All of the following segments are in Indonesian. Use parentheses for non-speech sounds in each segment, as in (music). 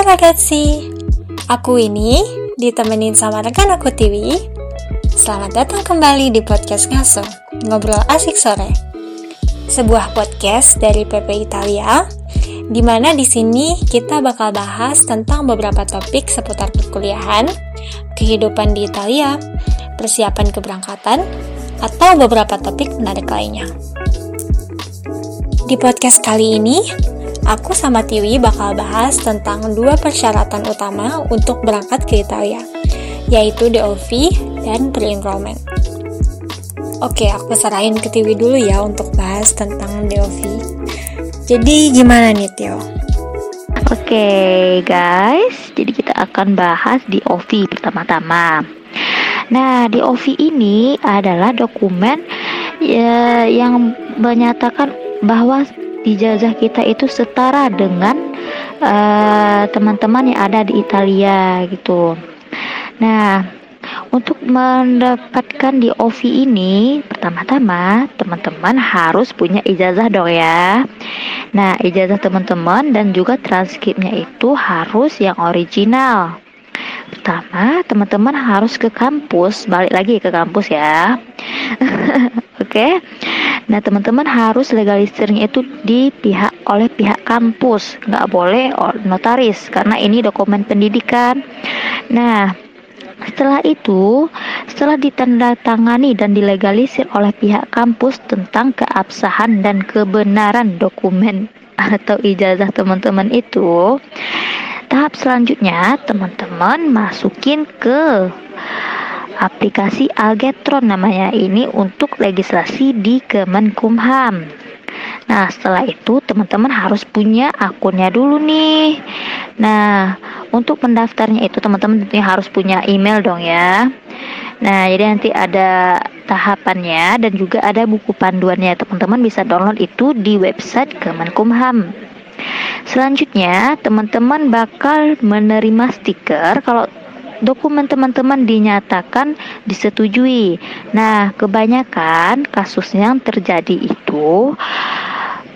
Hai ragazzi, aku ini ditemenin sama rekan aku Tiwi. Selamat datang kembali di podcast Ngaso, Ngobrol Asik Sore. Sebuah podcast dari PP Italia, di mana di sini kita bakal bahas tentang beberapa topik seputar perkuliahan, kehidupan di Italia, persiapan keberangkatan, atau beberapa topik menarik lainnya. Di podcast kali ini, aku sama Tiwi bakal bahas tentang dua persyaratan utama untuk berangkat ke Italia, yaitu DOV dan pre-enrollment. Oke, aku serahin ke Tiwi dulu ya untuk bahas tentang DOV. Jadi gimana nih Tio? Oke guys, jadi kita akan bahas DOV pertama-tama. Nah, DOV ini adalah dokumen ya, yang menyatakan bahwa ijazah kita itu setara dengan eh, teman-teman uh, yang ada di Italia gitu. Nah, untuk mendapatkan di OV ini, pertama-tama teman-teman harus punya ijazah dong ya. Nah, ijazah teman-teman dan juga transkripnya itu harus yang original. Pertama, teman-teman harus ke kampus, balik lagi ke kampus ya. (laughs) Oke. Okay? Nah, teman-teman harus legalisirnya itu di pihak oleh pihak kampus, nggak boleh notaris karena ini dokumen pendidikan. Nah, setelah itu, setelah ditandatangani dan dilegalisir oleh pihak kampus tentang keabsahan dan kebenaran dokumen (laughs) atau ijazah teman-teman itu, tahap selanjutnya teman-teman masukin ke aplikasi Algetron namanya ini untuk legislasi di Kemenkumham. Nah, setelah itu teman-teman harus punya akunnya dulu nih. Nah, untuk mendaftarnya itu teman-teman tentunya harus punya email dong ya. Nah, jadi nanti ada tahapannya dan juga ada buku panduannya. Teman-teman bisa download itu di website Kemenkumham. Selanjutnya, teman-teman bakal menerima stiker kalau dokumen teman-teman dinyatakan disetujui. Nah, kebanyakan kasus yang terjadi itu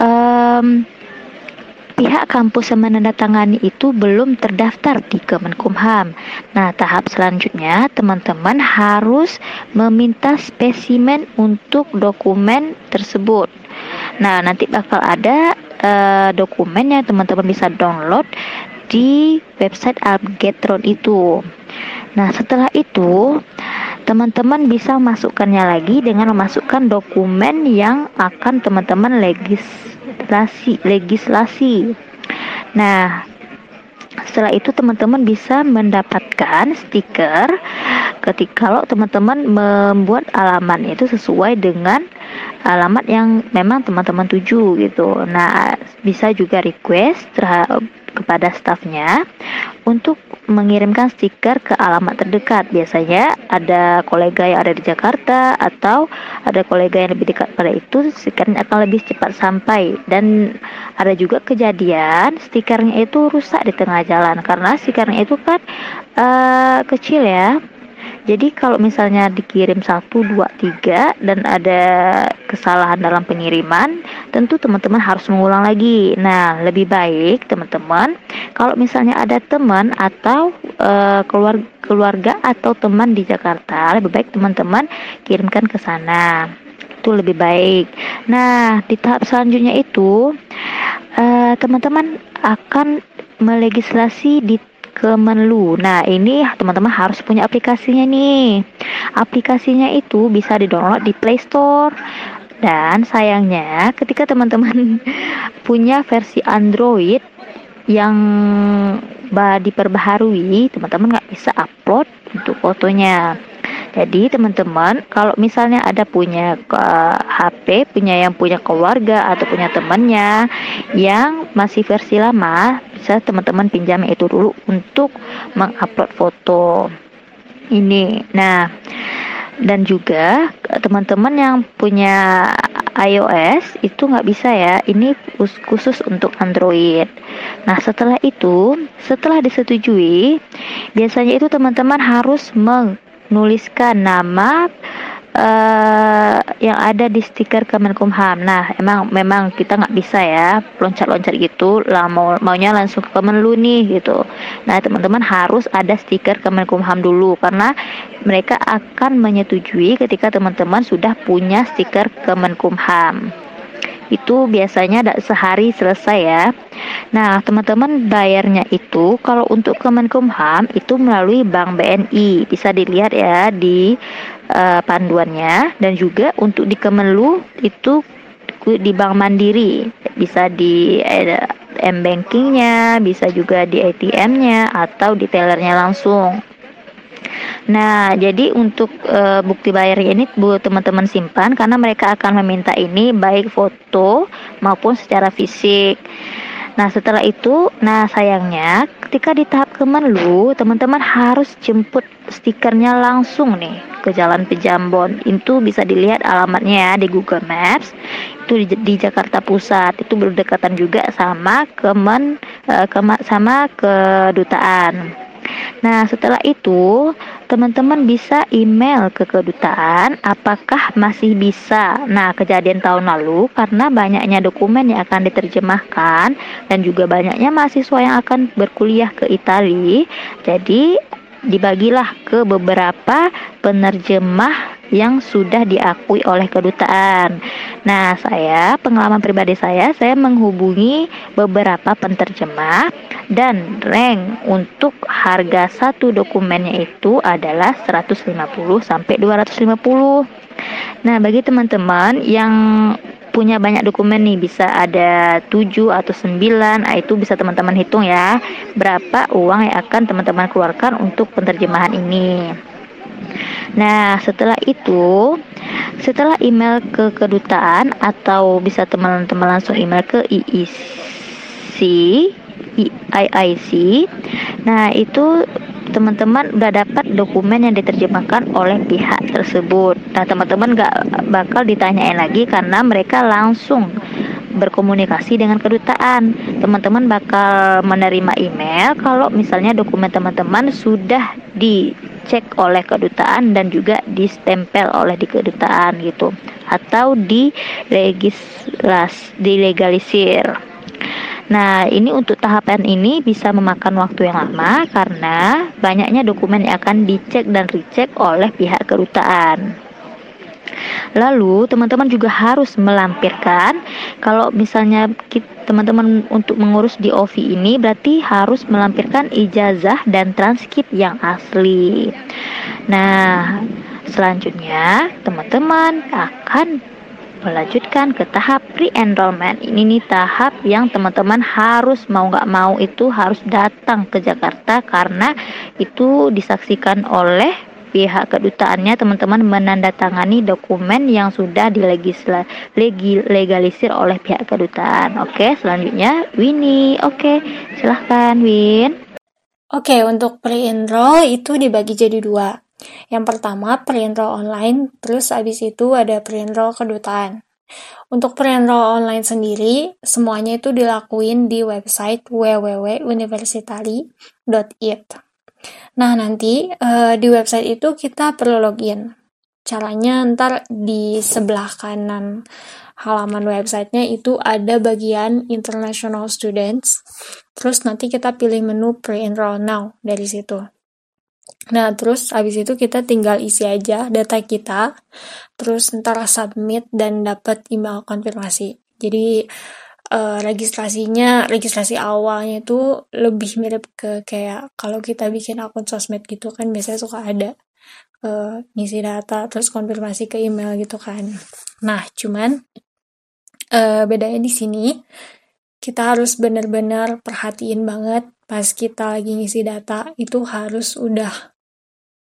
um, pihak kampus yang menandatangani itu belum terdaftar di Kemenkumham. Nah, tahap selanjutnya teman-teman harus meminta spesimen untuk dokumen tersebut. Nah, nanti bakal ada uh, dokumen yang teman-teman bisa download di website Algetron itu. Nah, setelah itu teman-teman bisa masukkannya lagi dengan memasukkan dokumen yang akan teman-teman legislasi legislasi. Nah, setelah itu teman-teman bisa mendapatkan stiker ketika kalau teman-teman membuat alamat itu sesuai dengan alamat yang memang teman-teman tuju gitu. Nah, bisa juga request terhadap kepada stafnya untuk mengirimkan stiker ke alamat terdekat. Biasanya ada kolega yang ada di Jakarta atau ada kolega yang lebih dekat pada itu, stikernya akan lebih cepat sampai. Dan ada juga kejadian stikernya itu rusak di tengah jalan karena stikernya itu kan uh, kecil ya jadi kalau misalnya dikirim 1, 2, 3 dan ada kesalahan dalam pengiriman, tentu teman-teman harus mengulang lagi. Nah, lebih baik teman-teman kalau misalnya ada teman atau uh, keluarga, atau teman di Jakarta, lebih baik teman-teman kirimkan ke sana. Itu lebih baik. Nah, di tahap selanjutnya itu uh, teman-teman akan melegislasi di Kemenlu. Nah, ini teman-teman harus punya aplikasinya nih. Aplikasinya itu bisa di-download di Play Store. Dan sayangnya ketika teman-teman (laughs) punya versi Android yang diperbaharui, teman-teman nggak bisa upload untuk fotonya. Jadi teman-teman, kalau misalnya ada punya ke HP, punya yang punya keluarga atau punya temannya yang masih versi lama, bisa teman-teman pinjam itu dulu untuk mengupload foto ini. Nah, dan juga teman-teman yang punya iOS itu nggak bisa ya ini khusus untuk Android nah setelah itu setelah disetujui biasanya itu teman-teman harus menuliskan nama uh, yang ada di stiker Kemenkumham. Nah, emang memang kita nggak bisa ya loncat-loncat gitu, lah mau maunya langsung ke Kemenlu nih gitu. Nah, teman-teman harus ada stiker Kemenkumham dulu karena mereka akan menyetujui ketika teman-teman sudah punya stiker Kemenkumham itu biasanya ada sehari selesai ya. Nah, teman-teman bayarnya itu kalau untuk Kemenkumham itu melalui Bank BNI. Bisa dilihat ya di uh, panduannya dan juga untuk di Kemenlu itu di Bank Mandiri. Bisa di eh, M bankingnya, bisa juga di ATM-nya atau di tellernya langsung. Nah, jadi untuk e, bukti bayarnya ini buat teman-teman simpan karena mereka akan meminta ini baik foto maupun secara fisik. Nah, setelah itu, nah sayangnya ketika di tahap Kemenlu, teman-teman harus jemput stikernya langsung nih ke Jalan Pejambon. Itu bisa dilihat alamatnya ya di Google Maps. Itu di, di Jakarta Pusat. Itu berdekatan juga sama Kemen uh, kema, sama kedutaan. Nah, setelah itu, teman-teman bisa email ke kedutaan apakah masih bisa. Nah, kejadian tahun lalu karena banyaknya dokumen yang akan diterjemahkan dan juga banyaknya mahasiswa yang akan berkuliah ke Italia, jadi dibagilah ke beberapa penerjemah yang sudah diakui oleh kedutaan. Nah, saya pengalaman pribadi saya, saya menghubungi beberapa penterjemah dan rank untuk harga satu dokumennya itu adalah 150 sampai 250. Nah, bagi teman-teman yang punya banyak dokumen nih bisa ada 7 atau 9 nah itu bisa teman-teman hitung ya berapa uang yang akan teman-teman keluarkan untuk penterjemahan ini Nah, setelah itu, setelah email ke kedutaan atau bisa teman-teman langsung email ke IIC, IIC. Nah, itu teman-teman udah dapat dokumen yang diterjemahkan oleh pihak tersebut. Nah, teman-teman gak bakal ditanyain lagi karena mereka langsung berkomunikasi dengan kedutaan. Teman-teman bakal menerima email kalau misalnya dokumen teman-teman sudah dicek oleh kedutaan dan juga distempel oleh di kedutaan gitu atau legislas dilegalisir. Nah, ini untuk tahapan ini bisa memakan waktu yang lama karena banyaknya dokumen yang akan dicek dan recheck oleh pihak kedutaan. Lalu teman-teman juga harus melampirkan kalau misalnya teman-teman untuk mengurus di OVI ini berarti harus melampirkan ijazah dan transkrip yang asli. Nah, selanjutnya teman-teman akan melanjutkan ke tahap pre-enrollment. Ini nih tahap yang teman-teman harus mau nggak mau itu harus datang ke Jakarta karena itu disaksikan oleh pihak kedutaannya teman-teman menandatangani dokumen yang sudah dilegalisir oleh pihak kedutaan. Oke, selanjutnya Winnie. Oke, silahkan Win. Oke, untuk pre-enroll itu dibagi jadi dua. Yang pertama pre-enroll online, terus abis itu ada pre-enroll kedutaan. Untuk pre-enroll online sendiri, semuanya itu dilakuin di website www.universitari.it. Nah, nanti uh, di website itu kita perlu login. Caranya ntar di sebelah kanan halaman websitenya itu ada bagian international students. Terus nanti kita pilih menu pre-enroll now dari situ. Nah, terus habis itu kita tinggal isi aja data kita, terus ntar submit dan dapat email konfirmasi. Jadi uh, registrasinya registrasi awalnya itu lebih mirip ke kayak kalau kita bikin akun sosmed gitu kan biasanya suka ada uh, ngisi data terus konfirmasi ke email gitu kan. Nah cuman uh, bedanya di sini kita harus benar-benar perhatiin banget pas kita lagi ngisi data itu harus udah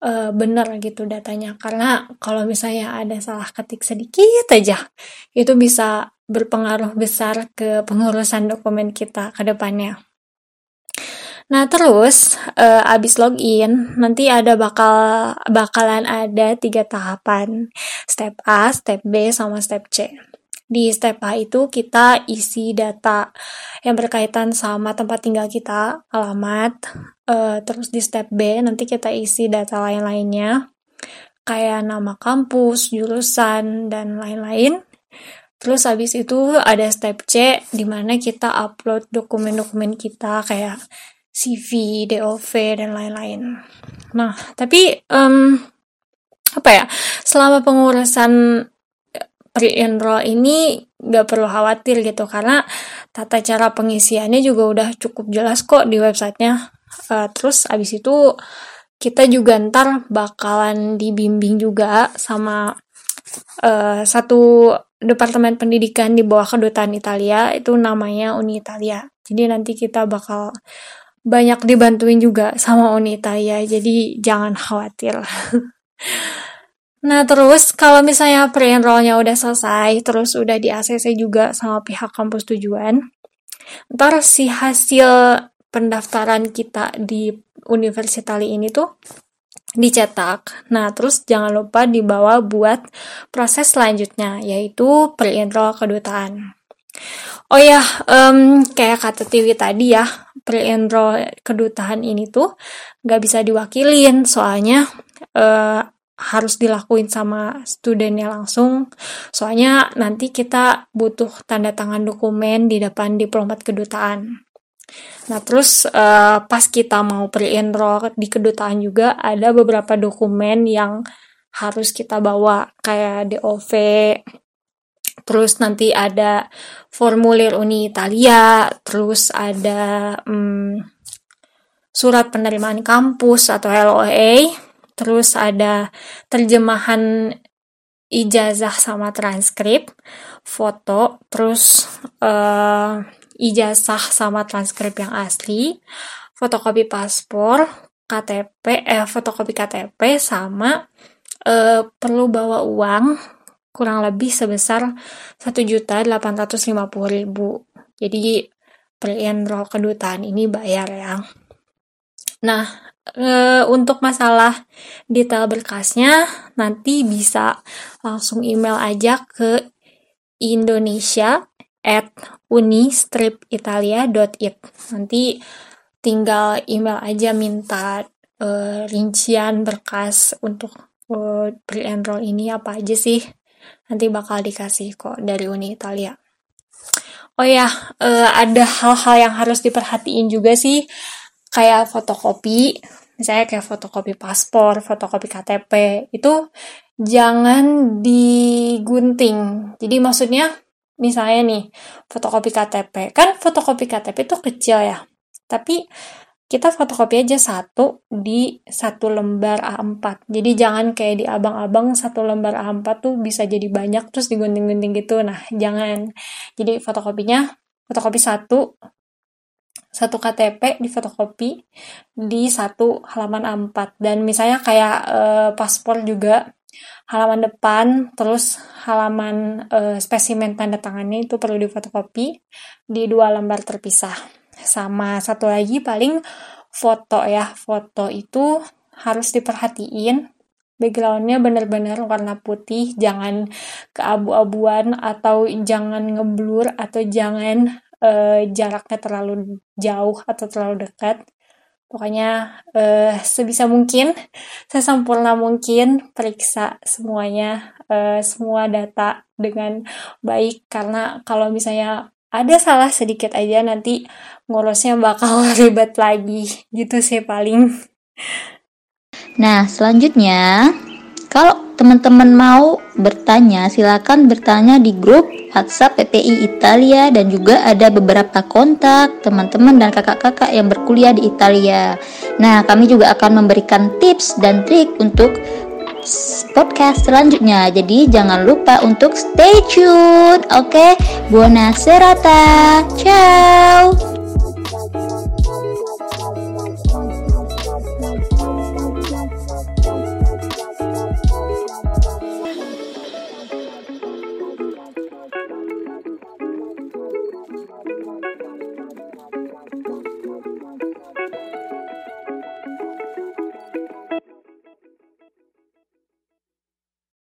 uh, benar gitu datanya. Karena kalau misalnya ada salah ketik sedikit aja itu bisa berpengaruh besar ke pengurusan dokumen kita ke depannya. Nah terus uh, abis login nanti ada bakal bakalan ada tiga tahapan step A, step B, sama step C. Di step A itu kita isi data yang berkaitan sama tempat tinggal kita, alamat. Uh, terus di step B nanti kita isi data lain-lainnya kayak nama kampus, jurusan, dan lain-lain. Terus habis itu ada step C di mana kita upload dokumen-dokumen kita kayak CV, DOV dan lain-lain. Nah, tapi um, apa ya? Selama pengurusan eh, pre-enroll ini nggak perlu khawatir gitu karena tata cara pengisiannya juga udah cukup jelas kok di websitenya. Uh, terus abis itu kita juga ntar bakalan dibimbing juga sama uh, satu departemen pendidikan di bawah kedutaan Italia itu namanya Uni Italia. Jadi nanti kita bakal banyak dibantuin juga sama Uni Italia. Jadi jangan khawatir. (laughs) nah terus kalau misalnya pre-enrollnya udah selesai, terus udah di ACC juga sama pihak kampus tujuan, ntar si hasil pendaftaran kita di Universitas ini tuh dicetak. Nah, terus jangan lupa dibawa buat proses selanjutnya, yaitu pre-enroll kedutaan. Oh ya, um, kayak kata Tiwi tadi ya, pre-enroll kedutaan ini tuh nggak bisa diwakilin, soalnya uh, harus dilakuin sama studennya langsung. Soalnya nanti kita butuh tanda tangan dokumen di depan diplomat kedutaan. Nah, terus uh, pas kita mau pre-enroll di kedutaan juga ada beberapa dokumen yang harus kita bawa kayak DOV, terus nanti ada formulir Uni Italia, terus ada um, surat penerimaan kampus atau LOA, terus ada terjemahan ijazah sama transkrip, foto, terus uh, ijazah sama transkrip yang asli, fotokopi paspor, KTP, eh fotokopi KTP sama eh, perlu bawa uang kurang lebih sebesar satu juta delapan ratus lima puluh ribu. Jadi pre-enroll kedutaan ini bayar ya. Nah, e, untuk masalah detail berkasnya nanti bisa langsung email aja ke Indonesia at unistripitalia.it nanti tinggal email aja minta uh, rincian berkas untuk uh, pre-enroll ini apa aja sih. Nanti bakal dikasih kok dari Uni Italia. Oh ya uh, ada hal-hal yang harus diperhatiin juga sih. Kayak fotokopi misalnya kayak fotokopi paspor fotokopi KTP itu jangan digunting. Jadi maksudnya misalnya nih fotokopi KTP kan fotokopi KTP itu kecil ya. Tapi kita fotokopi aja satu di satu lembar A4 jadi jangan kayak di abang-abang satu lembar A4 tuh bisa jadi banyak terus digunting-gunting gitu. Nah jangan. Jadi fotokopinya fotokopi satu satu KTP di fotokopi di satu halaman A4 dan misalnya kayak e, paspor juga halaman depan, terus halaman uh, spesimen tanda tangannya itu perlu difotokopi. Di dua lembar terpisah. Sama satu lagi paling foto ya, foto itu harus diperhatiin. Backgroundnya benar-benar warna putih, jangan keabu-abuan atau jangan ngeblur atau jangan uh, jaraknya terlalu jauh atau terlalu dekat Pokoknya uh, sebisa mungkin, sesempurna mungkin periksa semuanya, uh, semua data dengan baik karena kalau misalnya ada salah sedikit aja nanti ngurusnya bakal (laughs) ribet lagi gitu sih paling. Nah, selanjutnya kalau teman-teman mau bertanya, silakan bertanya di grup WhatsApp PPI Italia dan juga ada beberapa kontak teman-teman dan kakak-kakak yang berkuliah di Italia. Nah, kami juga akan memberikan tips dan trik untuk podcast selanjutnya. Jadi jangan lupa untuk stay tune. Oke, okay? buona serata. Ciao.